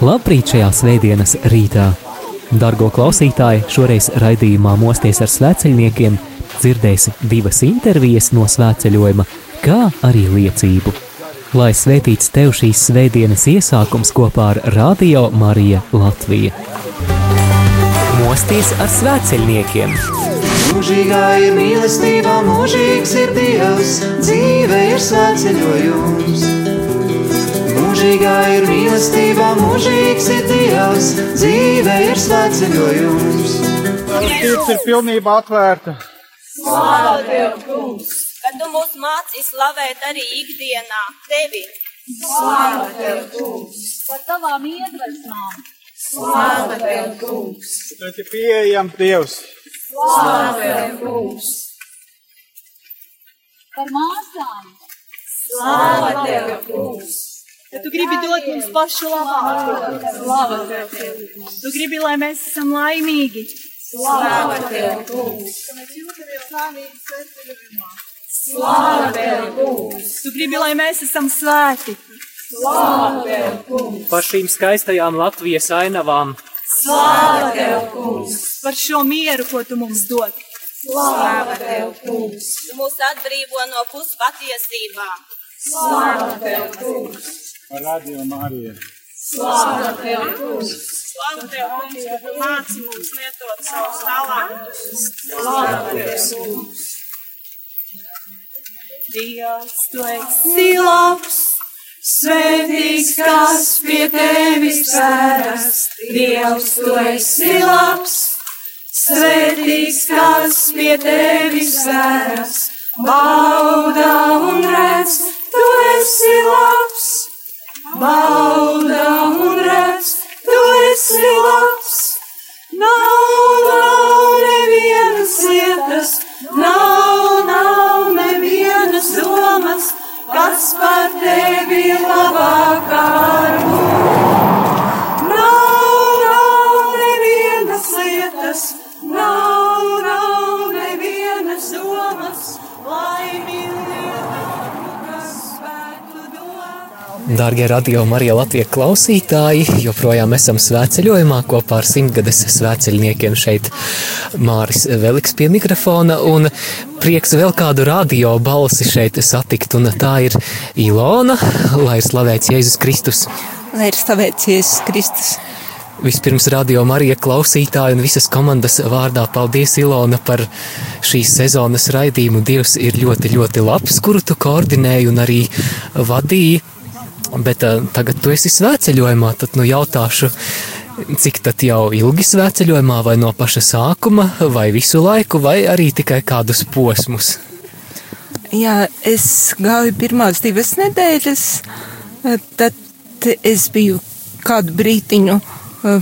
Labrīt šajā svētdienas rītā! Dargo klausītāji, šoreiz raidījumā Mosties ar svētceļniekiem dzirdēsi divas intervijas no svētceļojuma, kā arī liecību. Lai svētīts tev šīs svētdienas iesākums kopā ar Radio Marija Latvija. Mosties ar svētceļniekiem! Mūžīgā ir mīlestība, mūžīgs ir Dievs, dzīve ir svētceļojums. Mūžīgā ir mīlestība, mūžīgs ir Dievs, dzīve ir svētceļojums. Sirds ir pilnībā atvērta. Slāva tev, kungs! Kad tu mūs māci slavēt arī ikdienā tevi. Slāva tev, kungs! Par tavām iedvesmām. Slāva tev, kungs! Tad ir pieejams Dievs. Slāva tev, kungs! Par māsām. Slāva tev, kungs! Ja tu gribi dot mums pašu labāko, Slāva tev, kungs! tu gribi, lai mēs esam laimīgi, Slāva tev, kungs! Slāva tev, kungs! tu gribi, lai mēs esam svēti. Slāva tev, kungs! Par šīm skaistajām Latvijas ainavām Slāva tev, kungs! Par šo mieru, ko tu mums dod. Slāva tev, kungs! Tu mūs atbrīvo no puspatiesībām. Slāva tev, kungs! Radio Marija. Slāva tev, kungs! Slāva tev, kungs, ka tu māci mums lietot savus talantus. Slāva tev, kungs! Dievs, tu esi labs, svētīgs, kas pie tevis pēdas. Dievs, tu esi labs, svētīgs, kas pie tevis pēdas. Bauda un redz, tu esi labs, bauda un redz, tu esi labs. Nav, nav nevienas lietas, nav, nav nevienas domas, kas par tevi labākā var būt. Dārgie radio Marija Latvijas klausītāji, joprojām esam svētceļojumā kopā ar simtgades svētceļniekiem šeit Māris Veliks pie mikrofona un prieks vēl kādu radio balsi šeit satikt un tā ir Ilona, lai ir slavēts Jēzus Kristus. Lai ir slavēts Jēzus Kristus. Vispirms radio Marija klausītāji un visas komandas vārdā paldies Ilona par šīs sezonas raidījumu. Dievs ir ļoti, ļoti labs, kuru tu koordinēji un arī vadīji. Bet uh, tagad tu esi svētceļojumā, tad nu jautāšu, cik tad jau ilgi svētceļojumā, vai no paša sākuma, vai visu laiku, vai arī tikai kādus posmus? Jā, es gāju pirmās divas nedēļas, tad es biju kādu brītiņu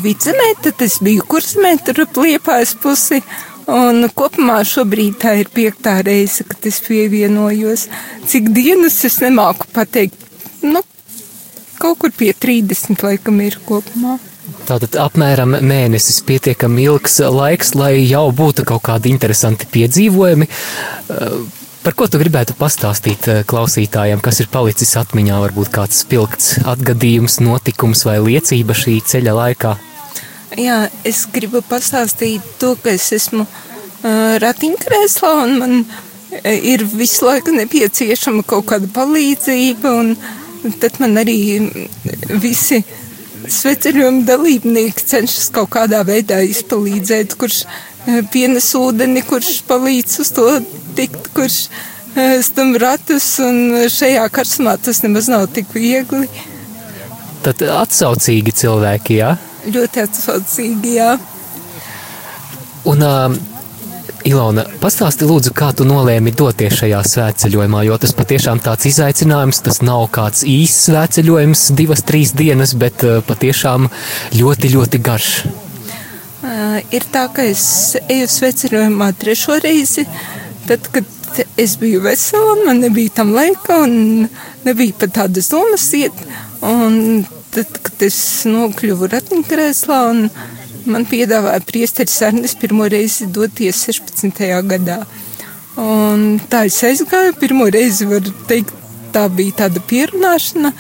vidzemē, tad es biju kursmē, tur ap liepājas pusi. Un kopumā šobrīd tā ir piektā reize, kad es pievienojos. Cik dienas es nemāku pateikt, nu, kaut kur pie 30 laikam ir kopumā. Tātad apmēram mēnesis pietiekami ilgs laiks, lai jau būtu kaut kādi interesanti piedzīvojumi. Uh, Par ko tu gribētu pastāstīt uh, klausītājiem, kas ir palicis atmiņā, varbūt kāds spilgts atgadījums, notikums vai liecība šī ceļa laikā? Jā, es gribu pastāstīt to, ka es esmu uh, ratiņkrēslā un man ir visu laiku nepieciešama kaut kāda palīdzība un tad man arī visi sveceļojuma dalībnieki cenšas kaut kādā veidā izpalīdzēt, kurš uh, pienes ūdeni, kurš palīdz uz to tikt, kurš uh, stum ratus un šajā karsmā tas nemaz nav tik viegli. Tad atsaucīgi cilvēki, jā? Ļoti atsaucīgi, jā. Un uh, Ilona, pastāsti lūdzu, kā tu nolēmi doties šajā svētceļojumā, jo tas patiešām tāds izaicinājums, tas nav kāds īsts svētceļojums, divas, trīs dienas, bet uh, patiešām ļoti, ļoti garš. Uh, ir tā, ka es eju sveceļojumā trešo reizi, tad, kad es biju vesela, man nebija tam laika un nebija pat tādas domas iet. Un tad, kad es nokļuvu ratiņkrēslā un man piedāvāja priesteris Arnis pirmo reizi doties 16. gadā. Un tā es aizgāju, pirmo reizi var teikt, tā bija tāda pierunāšana,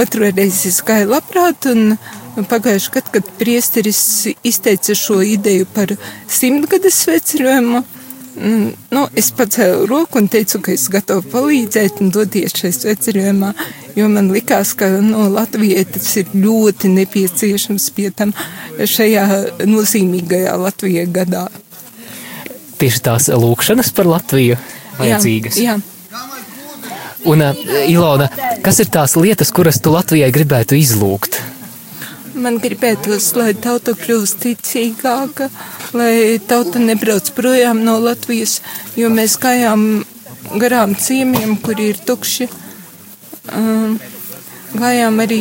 otru reizi es gāju labprāt un Pagājuši gadu, kad priesteris izteica šo ideju par simtgades sveceļojumu, mm, nu, es pacēlu roku un teicu, ka es gatavu palīdzēt un doties šajā sveceļojumā, jo man likās, ka no nu, Latvijai tas ir ļoti nepieciešams pie tam šajā nozīmīgajā Latvijai gadā. Tieši tās lūkšanas par Latviju vajadzīgas. Jā, jā. Un, uh, Ilona, kas ir tās lietas, kuras tu Latvijai gribētu izlūgt? Man gribētos, lai tauta kļūst ticīgāka, lai tauta nebrauc projām no Latvijas, jo mēs gājām garām ciemiem, kur ir tukši. Gājām arī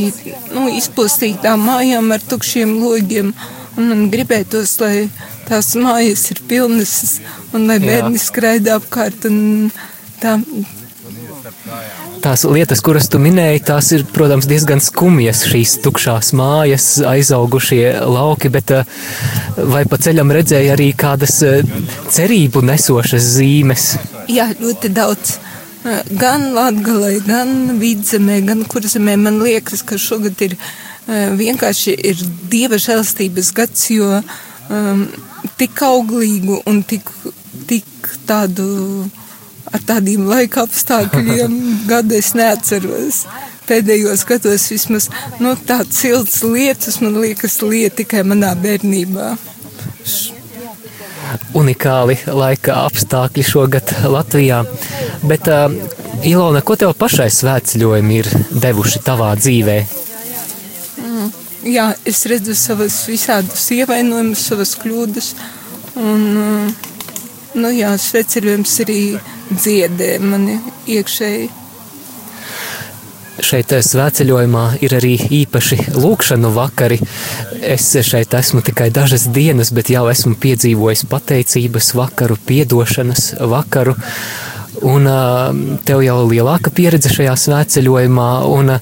nu, izpostītām mājām ar tukšiem logiem. Un man gribētos, lai tās mājas ir pilnas un lai bērni skraida apkārt. Tā, Tās lietas, kuras tu minēji, tās ir, protams, diezgan skumjas. Šīs tukšās mājas, aizaugušie lauki, bet eh, vai pa ceļam redzēja arī kādas eh, cerību nesošas zīmes? Jā, ļoti daudz. Gan Latvijā, gan Vidzemē, gan Kurzemē. Man liekas, ka šogad ir vienkārši ir dieva žēlstības gads, jo um, tik auglīgu un tik, tik tādu ar tādiem laika apstākļiem gadu es neatceros. Pēdējos gados vismaz nu, tādas siltas lietas, man liekas, lieta tikai manā bērnībā. Unikāli laika apstākļi šogad Latvijā. Bet, uh, Ilona, ko tev pašai svētceļojumi ir devuši tavā dzīvē? Mm, jā, es redzu savas visādus ievainojumus, savas kļūdas. Un, nu, jā, sveceļojums arī dziedē mani iekšēji. Šeit eh, svētceļojumā ir arī īpaši lūkšanu vakari. Es šeit esmu tikai dažas dienas, bet jau esmu piedzīvojis pateicības vakaru, piedošanas vakaru. Un uh, tev jau ir lielāka pieredze šajā svētceļojumā, un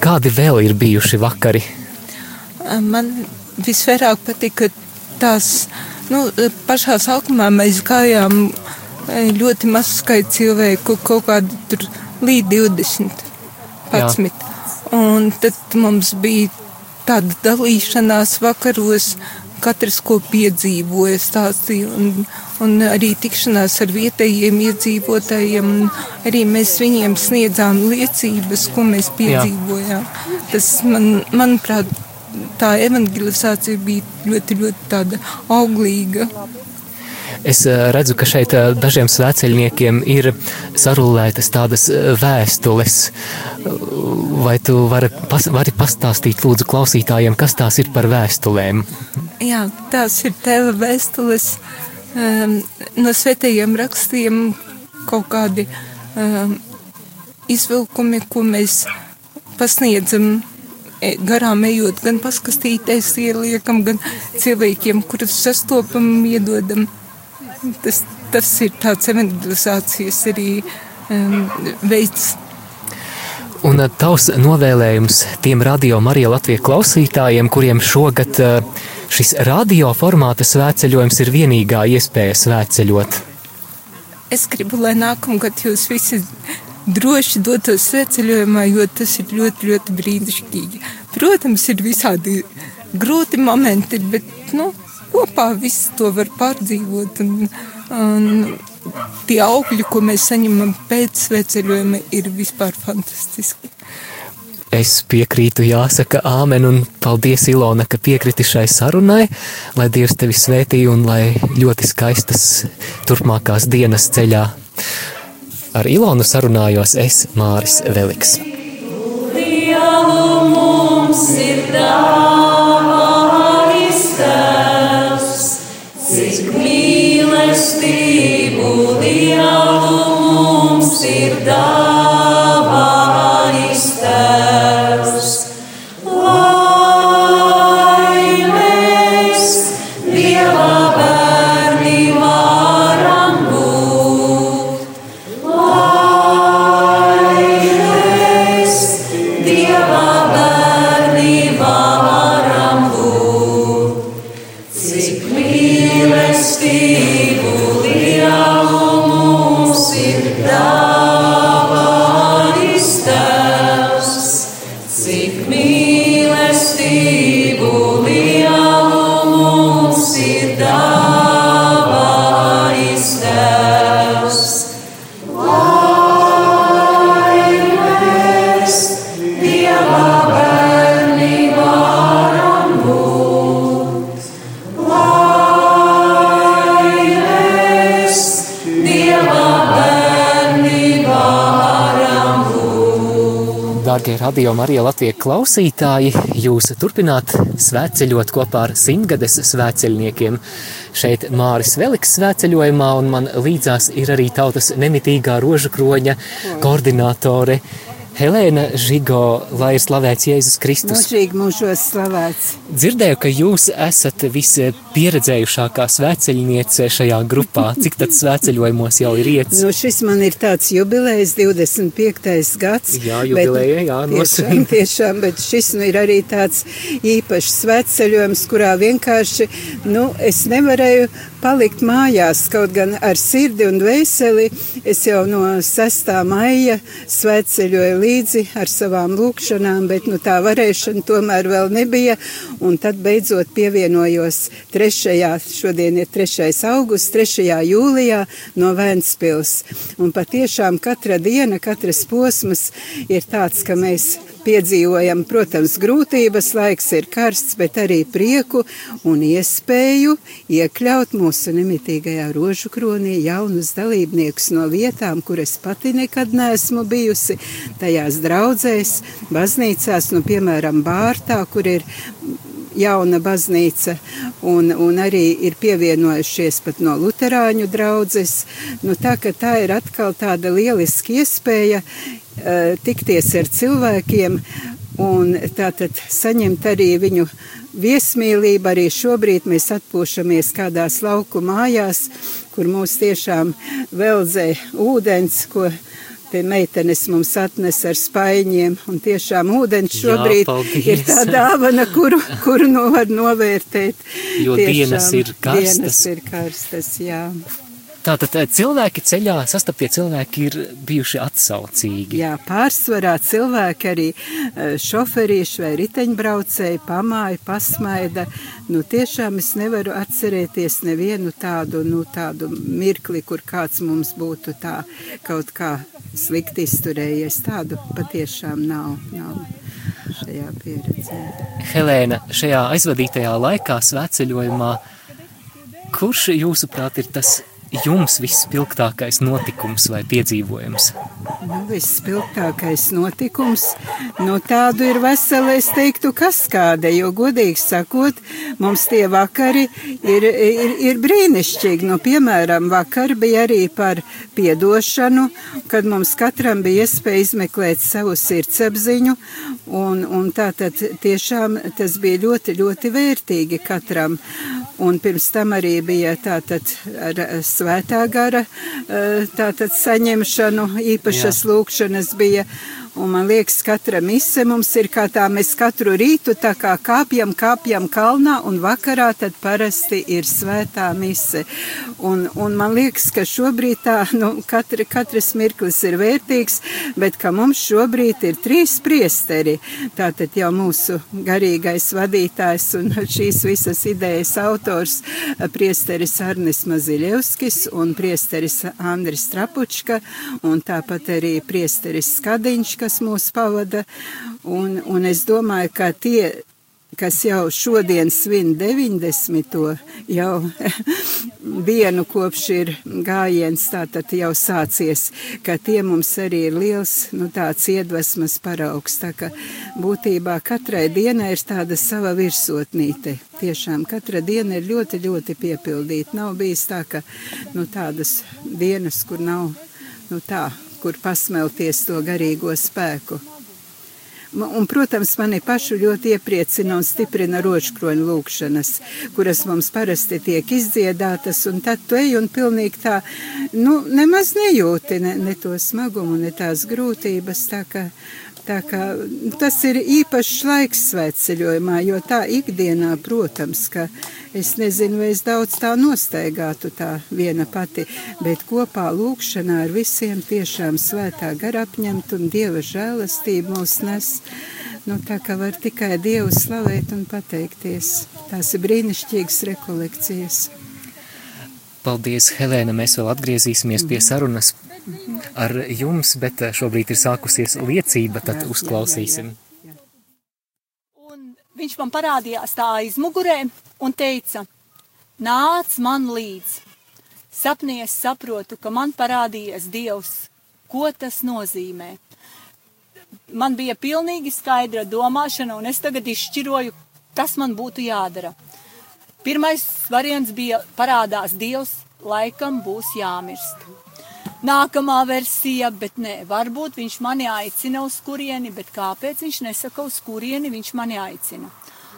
kādi vēl ir bijuši vakari? Man visvairāk patika tās, nu, pašā sākumā mēs gājām ļoti maz skaits cilvēku, kaut kādi tur līdz 20, 11. Jā. Un tad mums bija tāda dalīšanās vakaros, katrs ko piedzīvoja, stāstīja, un, un arī tikšanās ar vietējiem iedzīvotājiem. Arī mēs viņiem sniedzām liecības, ko mēs piedzīvojām. Jā. Tas, man, manuprāt, tā evangelizācija bija ļoti, ļoti tāda auglīga. Es eh, redzu, ka šeit eh, dažiem svēceļniekiem ir sarulētas tādas eh, vēstules. Vai tu vari, pas, vari pastāstīt, lūdzu, klausītājiem, kas tās ir par vēstulēm? Jā, tās ir tēva vēstules um, no svētajiem rakstiem, kaut kādi um, izvilkumi, ko mēs pasniedzam e, garām ejot, gan paskastīties ieliekam, gan cilvēkiem, kurus sastopam, iedodam. Tas, tas ir tāds evangelizācijas arī um, veids. Un uh, tavs novēlējums tiem radio Marija Latvijas klausītājiem, kuriem šogad uh, šis radio formāta svētceļojums ir vienīgā iespēja svētceļot? Es gribu, lai nākamgad jūs visi droši dotos svētceļojumā, jo tas ir ļoti, ļoti brīnišķīgi. Protams, ir visādi grūti momenti, bet, nu, kopā viss to var pārdzīvot. Un, un tie augļi, ko mēs saņemam pēc sveceļojuma, ir vispār fantastiski. Es piekrītu, jāsaka, āmen, un paldies, Ilona, ka piekriti šai sarunai, lai Dievs tevi svētī un lai ļoti skaistas turpmākās dienas ceļā. Ar Ilonu sarunājos es, Māris Veliks. Dielu mums ir dāvājis Radio Marija Latvijas klausītāji, jūs turpināt svētceļot kopā ar simtgades svētceļniekiem. Šeit Māris Veliks svētceļojumā, un man līdzās ir arī tautas nemitīgā rožu kroņa koordinātore Helēna Žigo, lai ir slavēts Jēzus Kristus. Mūžīgi mūžos slavēts. Dzirdēju, ka jūs esat vispieredzējušākā svētceļniece šajā grupā. Cik tad svētceļojumos jau ir iets? Nu, šis man ir tāds jubilejs, 25. gads. Jā, jubileja, jā, tiešām, nosvin. tiešām, bet šis nu ir arī tāds īpašs svētceļojums, kurā vienkārši, nu, es nevarēju palikt mājās, kaut gan ar sirdi un dvēseli. Es jau no 6. maija svētceļoju līdzi ar savām lūkšanām, bet nu, tā varēšana tomēr vēl nebija. Un tad beidzot pievienojos 3. šodien ir 3. augusts, 3. jūlijā no Vēnspils. Un patiešām katra diena, katras posms ir tāds, ka mēs piedzīvojam, protams, grūtības, laiks ir karsts, bet arī prieku un iespēju iekļaut mūsu nemitīgajā rožu kronī jaunus dalībniekus no vietām, kur es pati nekad neesmu bijusi, tajās draudzēs, baznīcās, nu, piemēram, Bārtā, kur ir jauna baznīca, un, un arī ir pievienojušies pat no luterāņu draudzes. Nu, tā, tā ir atkal tāda lieliska iespēja tikties ar cilvēkiem un tātad saņemt arī viņu viesmīlību. Arī šobrīd mēs atpūšamies kādās lauku mājās, kur mūs tiešām veldzē ūdens, ko Te meitenes mums atnes ar spaiņiem, un tiešām ūdens šobrīd Jā, paldies. ir tā dāvana, kuru, kuru nu var novērtēt. Jo dienas ir karstas. Dienas ir karstas, jā. Tātad eh, cilvēki ceļā, sastaptie cilvēki ir bijuši atsaucīgi. Jā, pārsvarā cilvēki arī eh, šoferīši vai riteņbraucēji pamāja, pasmaida. Nu, tiešām es nevaru atcerēties nevienu tādu, nu, tādu mirkli, kur kāds mums būtu tā kaut kā slikti izturējies. Tādu patiešām nav, nav šajā pieredzē. Helēna, šajā aizvadītajā laikā svētceļojumā, kurš jūsuprāt ir tas jums vispilgtākais notikums vai piedzīvojums? Nu, Vispilgtākais notikums, nu tādu ir vesela, es teiktu, kaskāde, jo godīgi sakot, mums tie vakari ir, ir, ir brīnišķīgi. Nu, piemēram, vakar bija arī par piedošanu, kad mums katram bija iespēja izmeklēt savu sirdsapziņu, un, un tātad tiešām tas bija ļoti, ļoti vērtīgi katram. Un pirms tam arī bija tātad ar svētā gara tātad saņemšanu, īpašas lūkšanas bija. Un man liekas, katra mise mums ir kā tā, mēs katru rītu tā kā kāpjam, kāpjam kalnā, un vakarā tad parasti ir svētā mise. Un, un man liekas, ka šobrīd tā, nu, katra, katrs mirklis ir vērtīgs, bet ka mums šobrīd ir trīs priesteri. Tātad jau mūsu garīgais vadītājs un šīs visas idejas autors priesteris Arnis Maziļevskis un priesteris Andris Trapučka un tāpat arī priesteris Skadiņš, kas mūs pavada. Un, un es domāju, ka tie, kas jau šodien svin 90. jau dienu kopš ir gājiens, tātad jau sācies, ka tie mums arī ir liels, nu tāds iedvesmas paraugs. Tā ka būtībā katrai dienai ir tāda sava virsotnīte. Tiešām katra diena ir ļoti, ļoti piepildīta. Nav bijis tā, ka nu tādas dienas, kur nav, nu tā, kur pasmelties to garīgo spēku. Un, protams, mani pašu ļoti iepriecina un stiprina rožkroņa lūkšanas, kuras mums parasti tiek izdziedātas, un tad tu ej un pilnīgi tā, nu, nemaz nejūti ne, ne to smagumu, ne tās grūtības, tā ka Tā kā tas ir īpašs laiks svētceļojumā, jo tā ikdienā, protams, ka es nezinu, vai es daudz tā nostaigātu tā viena pati, bet kopā lūkšanā ar visiem tiešām svētā gara apņemt un Dieva žēlastību mūs nes. Nu, tā kā var tikai Dievu slavēt un pateikties. Tās ir brīnišķīgas rekolekcijas. Paldies, Helēna. Mēs vēl atgriezīsimies pie sarunas ar jums, bet eh, šobrīd ir sākusies liecība, tad uzklausīsim. Un viņš man parādījās tā aizmugurē un teica, nāc man līdzi. Sapnī es saprotu, ka man parādījies Dievs, ko tas nozīmē. man bija pilnīgi skaidra domāšana, un es tagad izšķiroju, kas man būtu jādara. Pirmais variants bija parādās Dievs, laikam būs jāmirst. Nākamā versija, bet nē, varbūt viņš mani aicina uz kurieni, bet kāpēc viņš nesaka uz kurieni viņš mani aicina?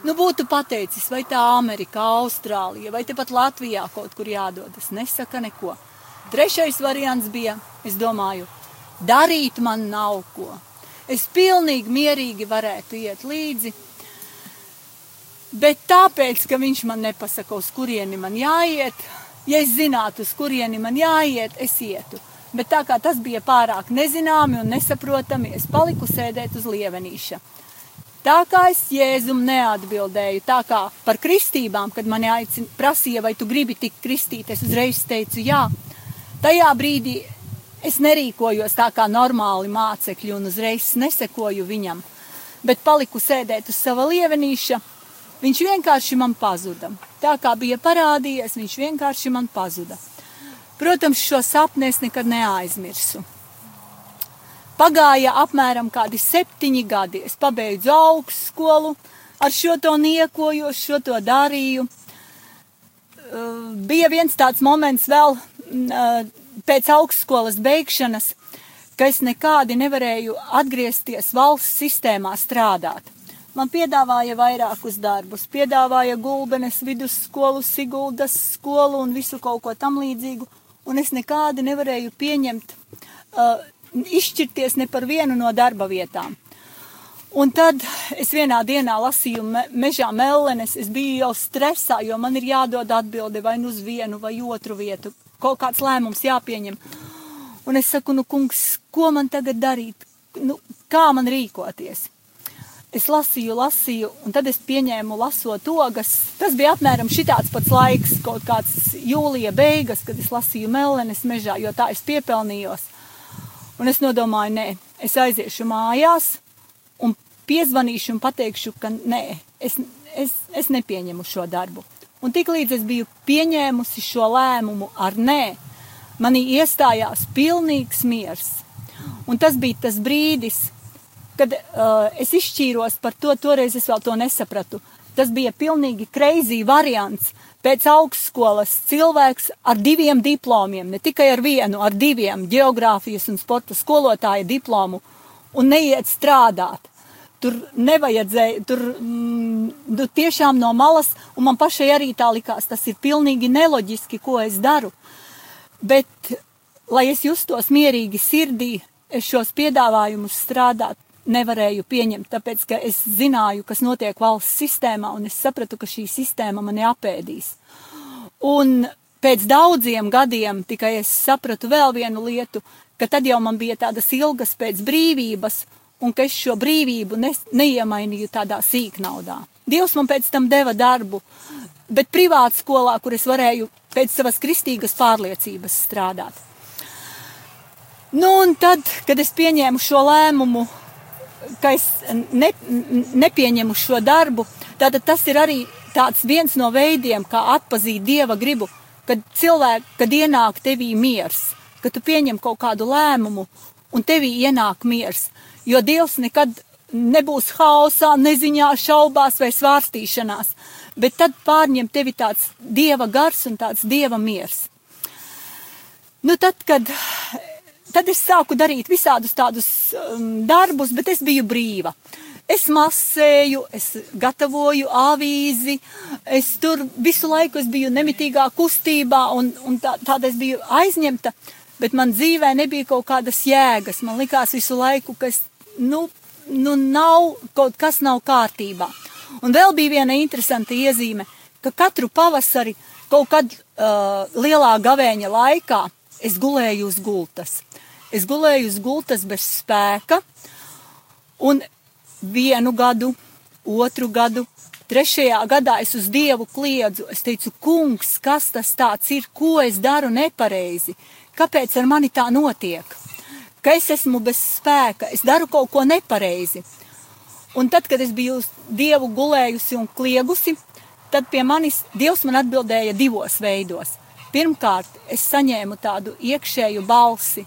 Nu, būtu pateicis, vai tā Amerika, Austrālija, vai tepat Latvijā kaut kur jādodas. Nesaka neko. Trešais variants bija, es domāju, darīt man nav ko. Es pilnīgi mierīgi varētu iet līdzi, bet tāpēc, ka viņš man nepasaka, uz kurieni man jāiet, ja es zinātu, uz kurieni man jāiet, es ietu bet tā kā tas bija pārāk nezināmi un nesaprotami, es paliku sēdēt uz lievenīša. Tā kā es Jēzum neatbildēju, tā kā par kristībām, kad mani aicina, prasīja, vai tu gribi tikt kristīt, es uzreiz teicu jā. Tajā brīdī es nerīkojos tā kā normāli mācekļi un uzreiz nesekoju viņam, bet paliku sēdēt uz sava lievenīša. Viņš vienkārši man pazuda. Tā kā bija parādījies, viņš vienkārši man pazuda. Protams, šo sapni es nekad neaizmirsu. Pagāja apmēram kādi septiņi gadi. Es pabeidzu augstskolu, ar šo to niekoju, šo to darīju. Bija viens tāds moments vēl uh, pēc augstskolas beigšanas, ka es nekādi nevarēju atgriezties valsts sistēmā strādāt. Man piedāvāja vairākus darbus, piedāvāja gulbenes vidusskolu, Siguldas skolu un visu kaut ko tam līdzīgu un es nekādi nevarēju pieņemt, uh, izšķirties ne par vienu no darba vietām. Un tad es vienā dienā lasīju me, mežā mellenes, es biju jau stresā, jo man ir jādod atbildi vai nu uz vienu vai otru vietu, kaut kāds lēmums jāpieņem. Un es saku, nu, kungs, ko man tagad darīt? Nu, kā man rīkoties? Es lasīju, lasīju, un tad es pieņēmu lasot ogas. Tas bija apmēram šitāds pats laiks, kaut kāds jūlija beigas, kad es lasīju mellenes mežā, jo tā es piepelnījos. Un es nodomāju, nē, es aiziešu mājās un piezvanīšu un pateikšu, ka nē, es, es, es nepieņemu šo darbu. Un tik līdz es biju pieņēmusi šo lēmumu ar nē, manī iestājās pilnīgs miers. Un tas bija tas brīdis, kad uh, es izšķīros par to, toreiz es vēl to nesapratu. Tas bija pilnīgi kreizī variants. Pēc augstskolas cilvēks ar diviem diplomiem, ne tikai ar vienu, ar diviem geogrāfijas un sporta skolotāja diplomu un neiet strādāt. Tur nevajadzēja, tur mm, nu, tiešām no malas, un man pašai arī tā likās, tas ir pilnīgi neloģiski, ko es daru. Bet, lai es justos mierīgi sirdī, es šos piedāvājumus strādāt nevarēju pieņemt, tāpēc, ka es zināju, kas notiek valsts sistēmā, un es sapratu, ka šī sistēma mani apēdīs. Un pēc daudziem gadiem tikai es sapratu vēl vienu lietu, ka tad jau man bija tādas ilgas pēc brīvības, un ka es šo brīvību ne, neiemainīju tādā sīknaudā. Dievs man pēc tam deva darbu, bet privātu skolā, kur es varēju pēc savas kristīgas pārliecības strādāt. Nu, un tad, kad es pieņēmu šo lēmumu, ka es ne, nepieņemu šo darbu, tad tas ir arī viens no veidiem, kā atpazīt dieva gribu, kad cilvēki, kad ienāk tevī miers, kad tu pieņem kaut kādu lēmumu un tevī ienāk miers, jo dievs nekad nebūs hausā, neziņā, šaubās vai svārstīšanās, bet tad pārņem tevi tāds dieva gars un tāds dieva miers. Nu, tad, kad Tad es sāku darīt visādus tādus um, darbus, bet es biju brīva. Es masēju, es gatavoju avīzi, es tur visu laiku biju nemitīgā kustībā, un, un tā, tāda es biju aizņemta, bet man dzīvē nebija kaut kādas jēgas. Man likās visu laiku, ka es, nu, nu nav, kaut kas nav kārtībā. Un vēl bija viena interesanta iezīme, ka katru pavasari kaut kad uh, lielā gavēņa laikā es gulēju uz gultas. Es gulēju uz gultas bez spēka, un vienu gadu, otru gadu, trešajā gadā es uz Dievu kliedzu. Es teicu, kungs, kas tas tāds ir, ko es daru nepareizi, kāpēc ar mani tā notiek? Ka es esmu bez spēka, es daru kaut ko nepareizi. Un tad, kad es biju uz Dievu gulējusi un kliegusi, tad pie manis Dievs man atbildēja divos veidos. Pirmkārt, es saņēmu tādu iekšēju balsi,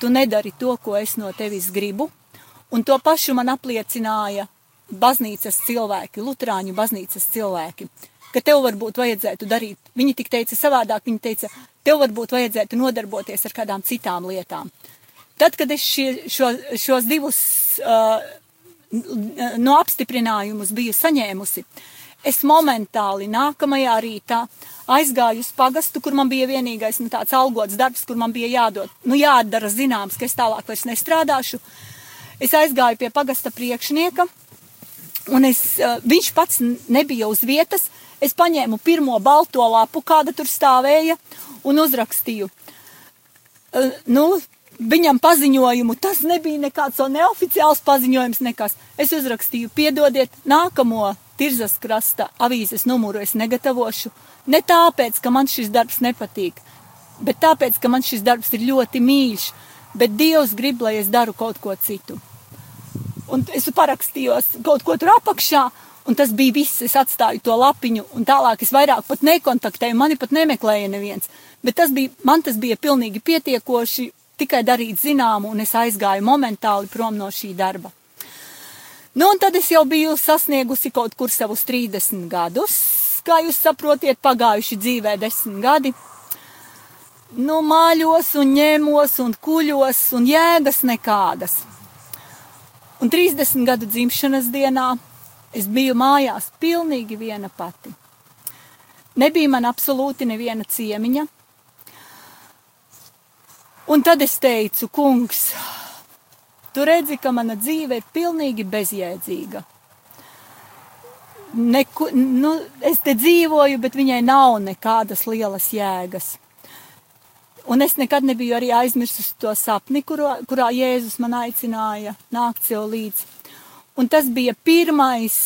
tu nedari to, ko es no tevis gribu. Un to pašu man apliecināja baznīcas cilvēki, Lutāņu baznīcas cilvēki, ka tev varbūt vajadzētu darīt. Viņi tik teica savādāk, viņi teica, tev varbūt vajadzētu nodarboties ar kādām citām lietām. Tad, kad es šie, šo, šos divus uh, no apstiprinājumus biju saņēmusi, es momentāli nākamajā rītā aizgāju uz pagastu, kur man bija vienīgais nu, tāds algots darbs, kur man bija jādod, nu, jādara zināms, ka es tālāk vairs nestrādāšu. Es aizgāju pie pagasta priekšnieka, un es, uh, viņš pats nebija uz vietas. Es paņēmu pirmo balto lapu, kāda tur stāvēja, un uzrakstīju. Uh, nu, viņam paziņojumu. Tas nebija nekāds neoficiāls paziņojums, nekas. Es uzrakstīju, piedodiet, nākamo Tirzas krasta avīzes numuru es negatavošu. Ne tāpēc, ka man šis darbs nepatīk, bet tāpēc, ka man šis darbs ir ļoti mīļš, bet Dievs grib, lai es daru kaut ko citu. Un es parakstījos kaut ko tur apakšā, un tas bija viss. Es atstāju to lapiņu, un tālāk es vairāk pat nekontaktēju, mani pat nemeklēja neviens. Bet tas bija, man tas bija pilnīgi pietiekoši, tikai darīt zināmu, un es aizgāju momentāli prom no šī darba. Nu, un tad es jau biju sasniegusi kaut kur savus 30 gadus. Kā jūs saprotiet, pagājuši dzīvē desmit gadi. Nu, māļos un ņēmos un kuļos un jēgas nekādas. Un 30 gadu dzimšanas dienā es biju mājās pilnīgi viena pati. Nebija man absolūti neviena ciemiņa, Un tad es teicu, kungs, tu redzi, ka mana dzīve ir pilnīgi bezjēdzīga. Neku, nu, es te dzīvoju, bet viņai nav nekādas lielas jēgas. Un es nekad nebiju arī aizmirsusi to sapni, kurā, kurā Jēzus man aicināja nākt sev līdzi. Un tas bija pirmais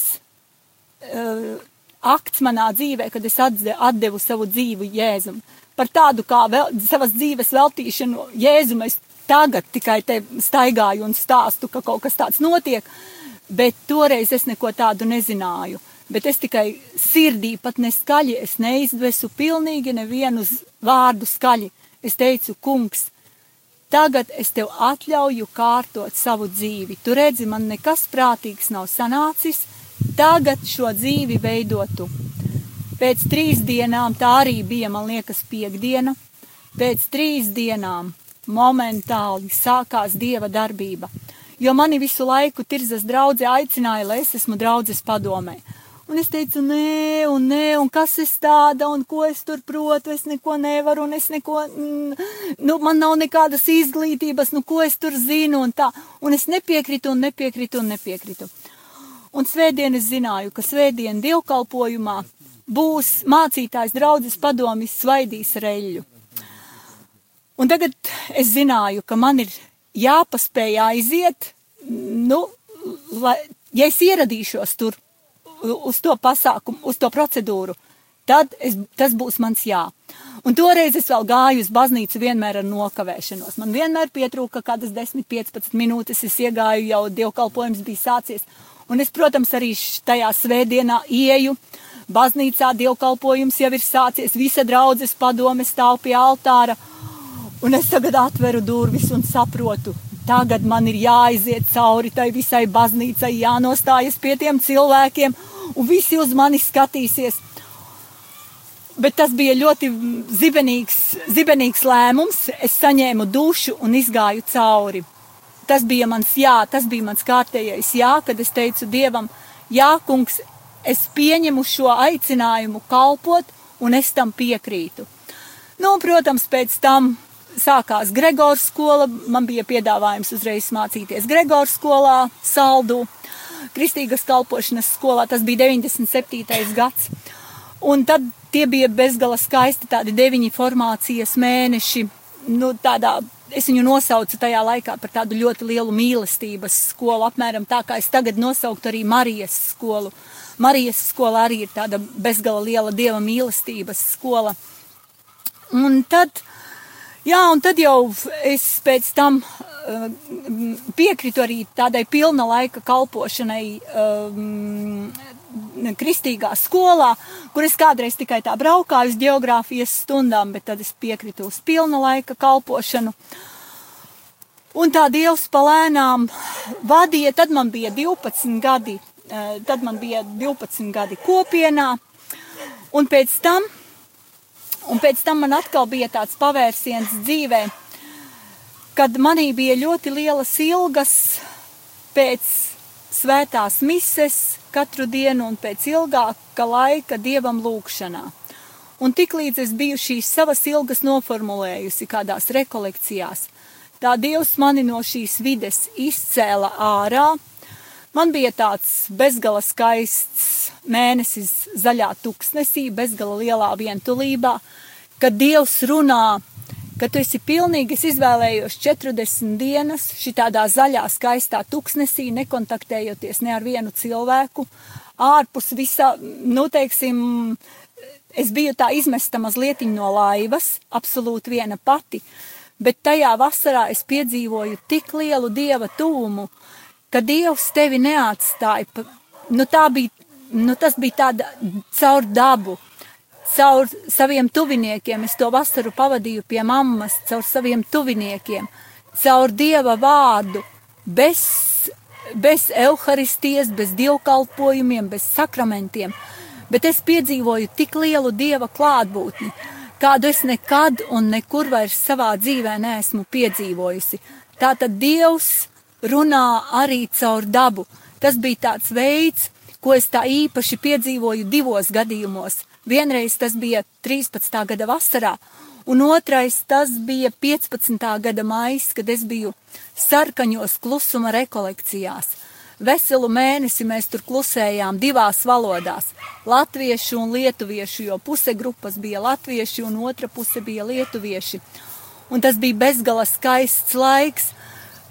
uh, akts manā dzīvē, kad es atdevu savu dzīvi Jēzum par tādu kā vēl, savas dzīves veltīšanu Jēzum. Es tagad tikai te staigāju un stāstu, ka kaut kas tāds notiek, bet toreiz es neko tādu nezināju. Bet es tikai sirdī pat neskaļi, es neizdvesu pilnīgi nevienu vārdu skaļi. Es teicu, kungs, tagad es tev atļauju kārtot savu dzīvi. Tu redzi, man nekas prātīgs nav sanācis, tagad šo dzīvi veidotu. Pēc trīs dienām, tā arī bija, man liekas, piekdiena, pēc trīs dienām momentāli sākās dieva darbība. Jo mani visu laiku tirzas draudzē aicināja, lai es esmu draudzes padomē. Un es teicu, nē, un nē, un kas es tāda, un ko es tur protu, es neko nevaru, un es neko, mm, nu, man nav nekādas izglītības, nu, ko es tur zinu, un tā. Un es nepiekritu, un nepiekritu, un nepiekritu. Un svētdien es zināju, ka svētdien dievkalpojumā būs mācītājs draudzes padomis svaidīs reļu. Un tagad es zināju, ka man ir jāpaspēj aiziet, nu, lai, ja es ieradīšos tur uz to pasākumu, uz to procedūru, tad es, tas būs mans jā. Un toreiz es vēl gāju uz baznīcu vienmēr ar nokavēšanos. Man vienmēr pietrūka kādas 10-15 minūtes, es iegāju jau dievkalpojums bija sācies. Un es, protams, arī tajā svētdienā ieju, Baznīcā dievkalpojums jau ir sācies, visa draudzes padome stāv pie altāra, un es tagad atveru durvis un saprotu, tagad man ir jāaiziet cauri tai visai baznīcai, jānostājas pie tiem cilvēkiem, un visi uz mani skatīsies. Bet tas bija ļoti zibenīgs, zibenīgs lēmums. Es saņēmu dušu un izgāju cauri. Tas bija mans jā, tas bija mans kārtējais jā, kad es teicu Dievam, jā, kungs, es pieņemu šo aicinājumu kalpot, un es tam piekrītu. Nu, protams, pēc tam sākās Gregors skola, man bija piedāvājums uzreiz mācīties Gregors skolā, saldu, kristīgas kalpošanas skolā, tas bija 97. gads. Un tad tie bija bezgala skaisti tādi deviņi formācijas mēneši, nu, tādā, es viņu nosaucu tajā laikā par tādu ļoti lielu mīlestības skolu, apmēram tā kā es tagad nosauktu arī Marijas skolu. Marijas skola arī ir tāda bezgala liela dieva mīlestības skola. Un tad, jā, un tad jau es pēc tam uh, piekritu arī tādai pilna laika kalpošanai um, kristīgā skolā, kur es kādreiz tikai tā braukāju uz geogrāfijas stundām, bet tad es piekritu uz pilna laika kalpošanu. Un tā Dievs palēnām vadīja, tad man bija 12 gadi, eh, tad man bija 12 gadi kopienā, un pēc tam, un pēc tam man atkal bija tāds pavērsiens dzīvē, kad manī bija ļoti lielas ilgas pēc svētās mises katru dienu un pēc ilgāka laika dievam lūkšanā. Un tiklīdz es biju šīs savas ilgas noformulējusi kādās rekolekcijās, tā Dievs mani no šīs vides izcēla ārā. Man bija tāds bezgala skaists mēnesis zaļā tuksnesī, bezgala lielā vientulībā, kad Dievs runā, ka tu esi pilnīgi, es izvēlējos 40 dienas šitādā zaļā skaistā tuksnesī, nekontaktējoties ne ar vienu cilvēku, ārpus visā, nu teiksim, es biju tā izmesta mazliet no laivas, absolūti viena pati, bet tajā vasarā es piedzīvoju tik lielu dieva tuvumu, ka dievs tevi neatstāja. Nu, bija, nu, tas bija tāda caur dabu, caur saviem tuviniekiem. Es to vasaru pavadīju pie mammas, caur saviem tuviniekiem, caur dieva vārdu, bez, bez evaharistijas, bez dievkalpojumiem, bez sakramentiem. Bet es piedzīvoju tik lielu dieva klātbūtni, kādu es nekad un nekur vairs savā dzīvē neesmu piedzīvojusi. Tātad Dievs runā arī caur dabu. Tas bija tāds veids, ko es tā īpaši piedzīvoju divos gadījumos. Vienreiz tas bija 13. gada vasarā, un otrais tas bija 15. gada maijs, kad es biju sarkaņos klusuma rekolekcijās. Veselu mēnesi mēs tur klusējām divās valodās - latviešu un lietuviešu, jo puse grupas bija latvieši un otra puse bija lietuvieši. Un tas bija bezgala skaists laiks,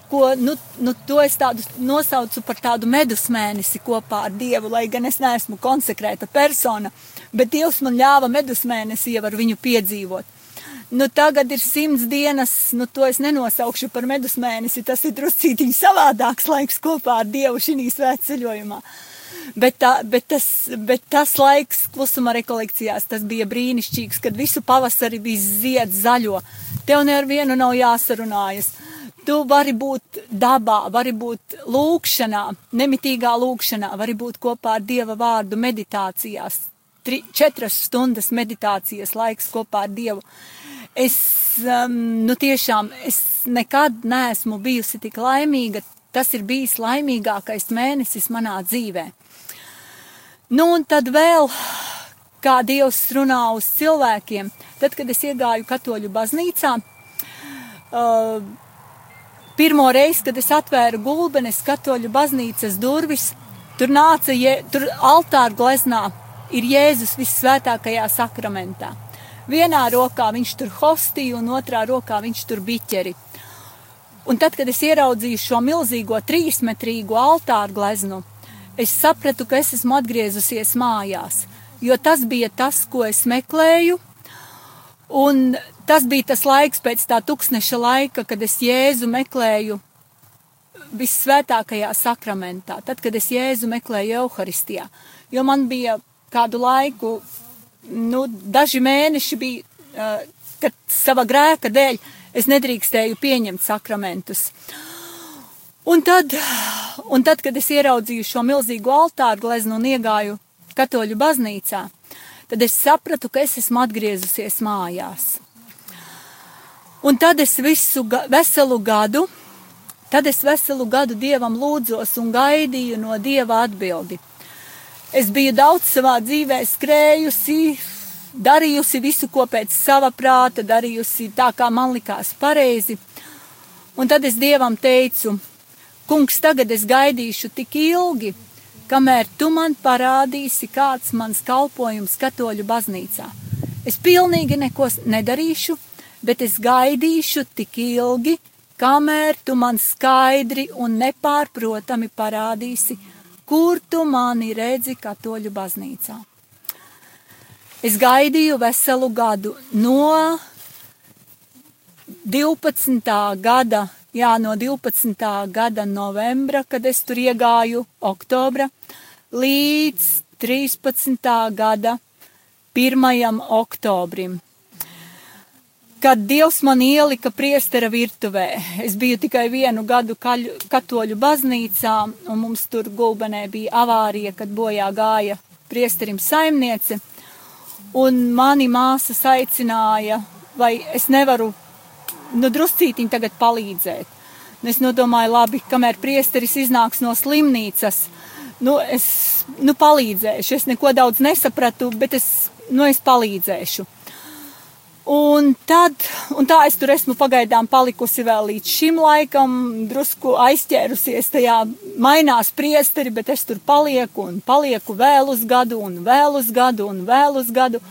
ko nu, nu, es tādu nosaucu par tādu medus mēnesi kopā ar Dievu, lai gan es neesmu konsekrēta persona, bet Dievs man ļāva medus mēnesi jau ar viņu piedzīvot. Nu, tagad ir simts dienas, nu, to es nenosaukšu par medus mēnesi. Tas ir druscītiņš savādāks laiks kopā ar Dievu šī svētceļojumā. Bet, tā, bet, tas, bet tas laiks klusuma rekolekcijās, tas bija brīnišķīgs, kad visu pavasari viss zied zaļo. Tev nevienu nav jāsarunājas. Tu vari būt dabā, vari būt lūkšanā, nemitīgā lūkšanā, vari būt kopā ar Dieva vārdu meditācijās. Tri, četras stundas meditācijas laiks kopā ar Dievu. Es, um, nu tiešām, es nekad neesmu bijusi tik laimīga. Tas ir bijis laimīgākais mēnesis manā dzīvē. Nu, un tad vēl, kā Dievs runā uz cilvēkiem, tad, kad es iegāju katoļu baznīcā, uh, pirmo reizi, kad es atvēru gulbenes katoļu baznīcas durvis, tur nāca, je, tur altāra gleznā ir Jēzus visvētākajā sakramentā. Vienā rokā viņš tur hostiju, un otrā rokā viņš tur biķeri. Un tad, kad es ieraudzīju šo milzīgo trīsmetrīgo altāru gleznu, es sapratu, ka es esmu atgriezusies mājās, jo tas bija tas, ko es meklēju, un tas bija tas laiks pēc tā tūkstneša laika, kad es Jēzu meklēju visvētākajā sakramentā, tad, kad es Jēzu meklēju Euharistijā, jo man bija kādu laiku nu, daži mēneši bija, uh, kad sava grēka dēļ es nedrīkstēju pieņemt sakramentus. Un tad, un tad, kad es ieraudzīju šo milzīgo altāru gleznu un iegāju katoļu baznīcā, tad es sapratu, ka es esmu atgriezusies mājās. Un tad es visu ga veselu gadu, tad es veselu gadu dievam lūdzos un gaidīju no dieva atbildi. Es biju daudz savā dzīvē skrējusi, darījusi visu, ko pēc sava prāta, darījusi tā, kā man likās pareizi. Un tad es dievam teicu, kungs, tagad es gaidīšu tik ilgi, kamēr tu man parādīsi, kāds mans kalpojums katoļu baznīcā. Es pilnīgi neko nedarīšu, bet es gaidīšu tik ilgi, kamēr tu man skaidri un nepārprotami parādīsi, kur tu mani redzi katoļu baznīcā. Es gaidīju veselu gadu no 12. gada, jā, no 12. gada novembra, kad es tur iegāju, oktobra, līdz 13. gada 1. oktobrim. Kad Dievs man ielika priestera virtuvē. Es biju tikai vienu gadu kaļu, katoļu baznīcā, un mums tur gulbenē bija avārija, kad bojā gāja priesterim saimniece, un mani māsas aicināja, vai es nevaru, nu, druscītiņ tagad palīdzēt. Un es nodomāju, labi, kamēr priesteris iznāks no slimnīcas, nu, es, nu, palīdzēšu. Es neko daudz nesapratu, bet es, nu, es palīdzēšu. Un, tad, un tā es tur esmu pagaidām palikusi vēl līdz šim laikam, drusku aizķērusies tajā mainās priesteri, bet es tur palieku un palieku vēl uz gadu un vēl uz gadu un vēl uz gadu.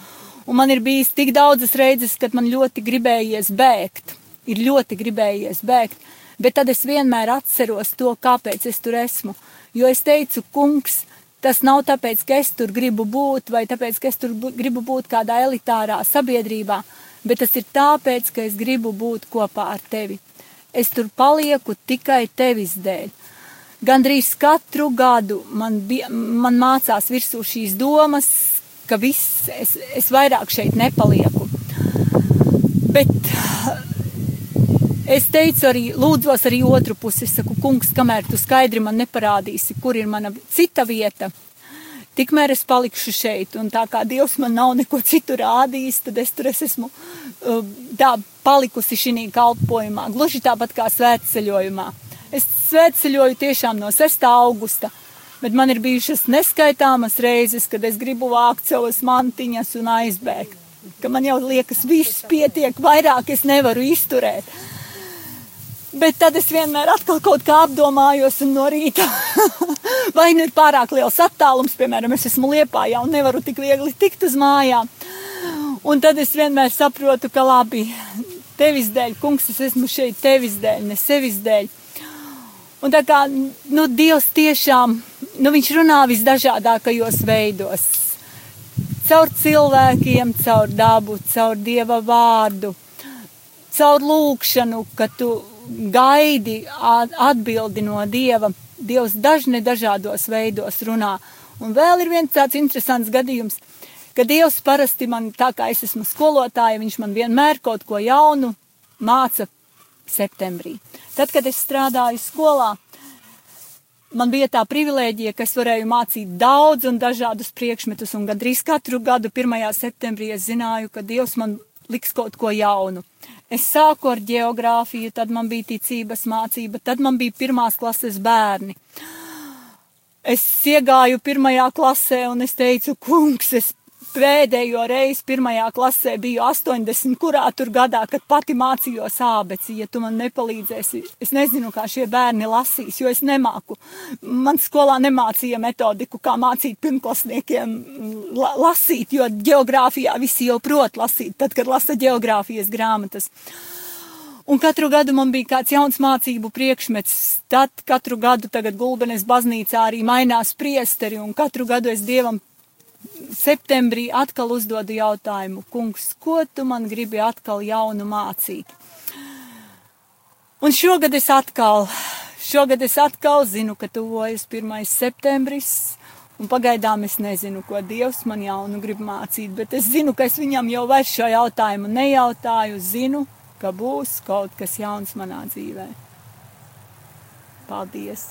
Un man ir bijis tik daudzas reizes, kad man ļoti gribējies bēgt, ir ļoti gribējies bēgt, bet tad es vienmēr atceros to, kāpēc es tur esmu. Jo es teicu, kungs, tas nav tāpēc, ka es tur gribu būt vai tāpēc, ka es tur gribu būt kādā elitārā sabiedrībā bet tas ir tāpēc, ka es gribu būt kopā ar tevi. Es tur palieku tikai tevis dēļ. Gandrīz katru gadu man, bija, man mācās virsū šīs domas, ka viss, es, es vairāk šeit nepalieku. Bet es teicu arī, lūdzos arī otru pusi, es saku, kungs, kamēr tu skaidri man neparādīsi, kur ir mana cita vieta, tikmēr es palikšu šeit. Un tā kā Dievs man nav neko citu rādījis, tad es tur es esmu uh, tā palikusi šī kalpojumā, gluži tāpat kā svētceļojumā. Es svētceļoju tiešām no 6. augusta, bet man ir bijušas neskaitāmas reizes, kad es gribu vākt savas mantiņas un aizbēgt. Ka man jau liekas, viss pietiek, vairāk es nevaru izturēt. Bet tad es vienmēr atkal kaut kā apdomājos un no rīta vai nu ir pārāk liels attālums, piemēram, es esmu liepājā un nevaru tik viegli tikt uz mājām. Un tad es vienmēr saprotu, ka labi, tevis dēļ, kungs, es esmu šeit tevis dēļ, ne sevis dēļ. Un tā kā, nu, Dievs tiešām, nu, runā visdažādākajos veidos. Caur cilvēkiem, caur dabu, caur Dieva vārdu, caur lūkšanu, ka tu gaidi atbildi no Dieva. Dievs dažne dažādos veidos runā. Un vēl ir viens tāds interesants gadījums, ka Dievs parasti man, tā kā es esmu skolotāja, viņš man vienmēr kaut ko jaunu māca septembrī. Tad, kad es strādāju skolā, man bija tā privilēģija, ka es varēju mācīt daudz un dažādus priekšmetus, un gandrīz katru gadu 1. septembrī es zināju, ka Dievs man liks kaut ko jaunu. Es sāku ar geogrāfiju, tad man bija ticības mācība, tad man bija pirmās klases bērni. Es iegāju pirmajā klasē un es teicu, kungs, es pēdējo reizi pirmajā klasē biju 80, kurā tur gadā, kad pati mācījos ābeci. Ja tu man nepalīdzēsi, es nezinu, kā šie bērni lasīs, jo es nemāku. Man skolā nemācīja metodiku, kā mācīt pirmklasniekiem la lasīt, jo geogrāfijā visi jau prot lasīt, tad, kad lasa geogrāfijas grāmatas. Un katru gadu man bija kāds jauns mācību priekšmets. Tad katru gadu tagad Gulbenes baznīcā arī mainās priesteri, un katru gadu es Dievam septembrī atkal uzdodu jautājumu, kungs, ko tu man gribi atkal jaunu mācīt? Un šogad es atkal, šogad es atkal zinu, ka tuvojas 1. septembris, un pagaidām es nezinu, ko Dievs man jaunu grib mācīt, bet es zinu, ka es viņam jau vairs šo jautājumu nejautāju, zinu, ka būs kaut kas jauns manā dzīvē. Paldies!